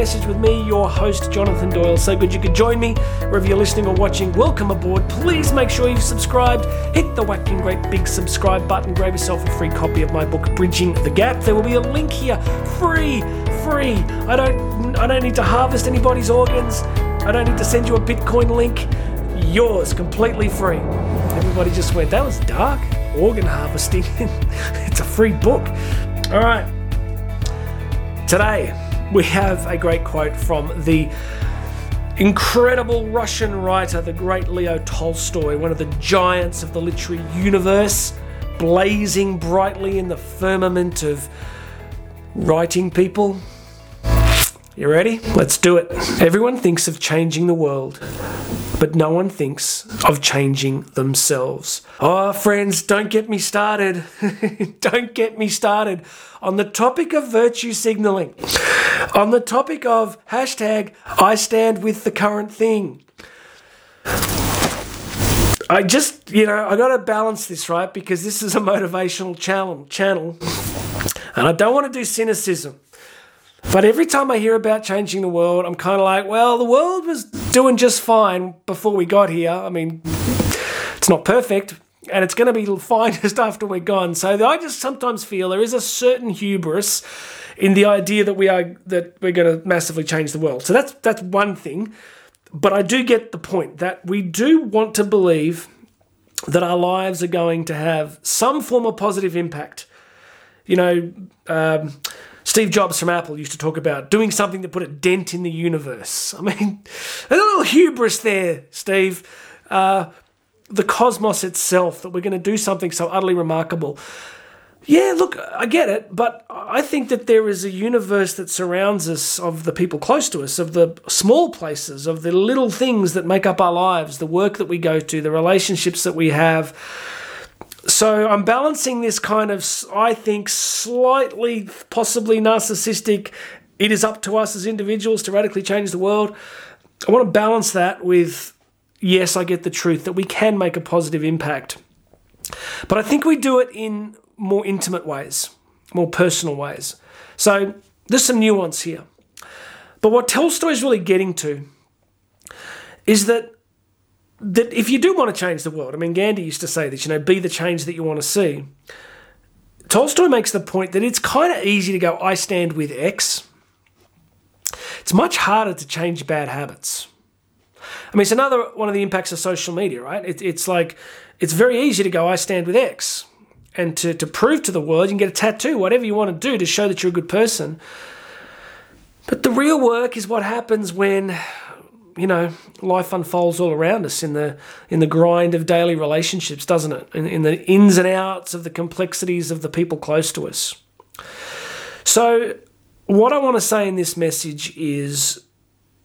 Message with me, your host, Jonathan Doyle. So good you could join me wherever you're listening or watching. Welcome aboard. Please make sure you've subscribed. Hit the whacking great big subscribe button. Grab yourself a free copy of my book, Bridging the Gap. There will be a link here, free, free. I don't, I don't need to harvest anybody's organs. I don't need to send you a Bitcoin link. Yours, completely free. Everybody just went, that was dark. Organ harvesting. it's a free book. All right. Today, we have a great quote from the incredible Russian writer, the great Leo Tolstoy, one of the giants of the literary universe, blazing brightly in the firmament of writing people. You ready? Let's do it. Everyone thinks of changing the world, but no one thinks of changing themselves. Oh, friends, don't get me started. don't get me started on the topic of virtue signaling, on the topic of hashtag I stand with the current thing. I just, you know, I got to balance this, right? Because this is a motivational channel, channel, and I don't want to do cynicism. But every time I hear about changing the world, I'm kind of like, well, the world was doing just fine before we got here. I mean, it's not perfect, and it's going to be fine just after we're gone. So I just sometimes feel there is a certain hubris in the idea that we are that we're going to massively change the world. So that's that's one thing. But I do get the point that we do want to believe that our lives are going to have some form of positive impact. You know. Um, Steve Jobs from Apple used to talk about doing something that put a dent in the universe. I mean, a little hubris there, Steve. Uh, the cosmos itself, that we're going to do something so utterly remarkable. Yeah, look, I get it, but I think that there is a universe that surrounds us of the people close to us, of the small places, of the little things that make up our lives, the work that we go to, the relationships that we have so I'm balancing this kind of, I think, slightly, possibly narcissistic. It is up to us as individuals to radically change the world. I want to balance that with, yes, I get the truth that we can make a positive impact. But I think we do it in more intimate ways, more personal ways. So there's some nuance here. But what Tolstoy is really getting to is that that if you do want to change the world, I mean, Gandhi used to say this, you know, be the change that you want to see. Tolstoy makes the point that it's kind of easy to go, I stand with X. It's much harder to change bad habits. I mean, it's another one of the impacts of social media, right? It, it's like, it's very easy to go, I stand with X. And to, to prove to the world, you can get a tattoo, whatever you want to do to show that you're a good person. But the real work is what happens when you know, life unfolds all around us in the in the grind of daily relationships, doesn't it? In, in the ins and outs of the complexities of the people close to us. So, what I want to say in this message is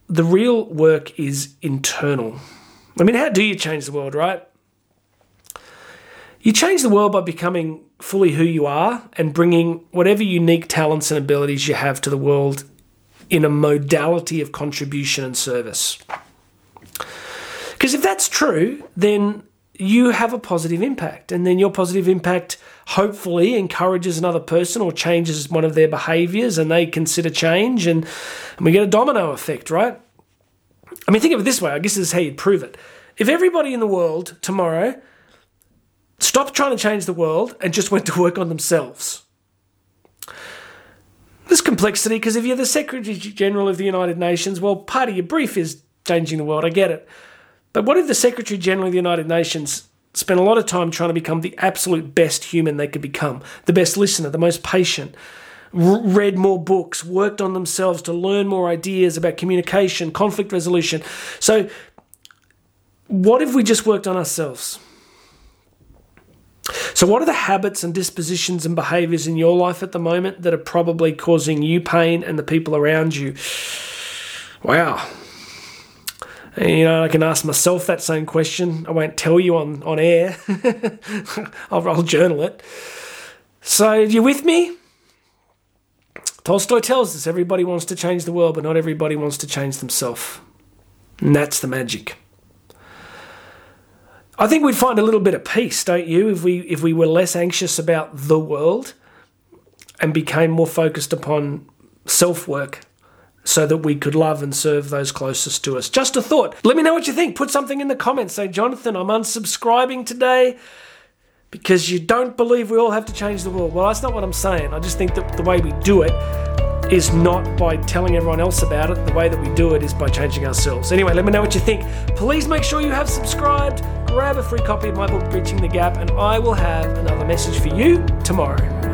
the real work is internal. I mean, how do you change the world, right? You change the world by becoming fully who you are and bringing whatever unique talents and abilities you have to the world in a modality of contribution and service. Because if that's true, then you have a positive impact, and then your positive impact hopefully encourages another person or changes one of their behaviors, and they consider change, and, and we get a domino effect, right? I mean, think of it this way I guess this is how you'd prove it. If everybody in the world tomorrow stopped trying to change the world and just went to work on themselves, there's complexity because if you're the Secretary General of the United Nations, well, part of your brief is changing the world. I get it. But what if the Secretary General of the United Nations spent a lot of time trying to become the absolute best human they could become, the best listener, the most patient, read more books, worked on themselves to learn more ideas about communication, conflict resolution? So, what if we just worked on ourselves? So, what are the habits and dispositions and behaviors in your life at the moment that are probably causing you pain and the people around you? Wow. You know, I can ask myself that same question. I won't tell you on, on air, I'll, I'll journal it. So, you with me? Tolstoy tells us everybody wants to change the world, but not everybody wants to change themselves. And that's the magic. I think we'd find a little bit of peace, don't you, if we if we were less anxious about the world and became more focused upon self work so that we could love and serve those closest to us. Just a thought. Let me know what you think. Put something in the comments. Say, Jonathan, I'm unsubscribing today because you don't believe we all have to change the world. Well, that's not what I'm saying. I just think that the way we do it is not by telling everyone else about it. The way that we do it is by changing ourselves. Anyway, let me know what you think. Please make sure you have subscribed. Grab a free copy of my book, Bridging the Gap, and I will have another message for you tomorrow.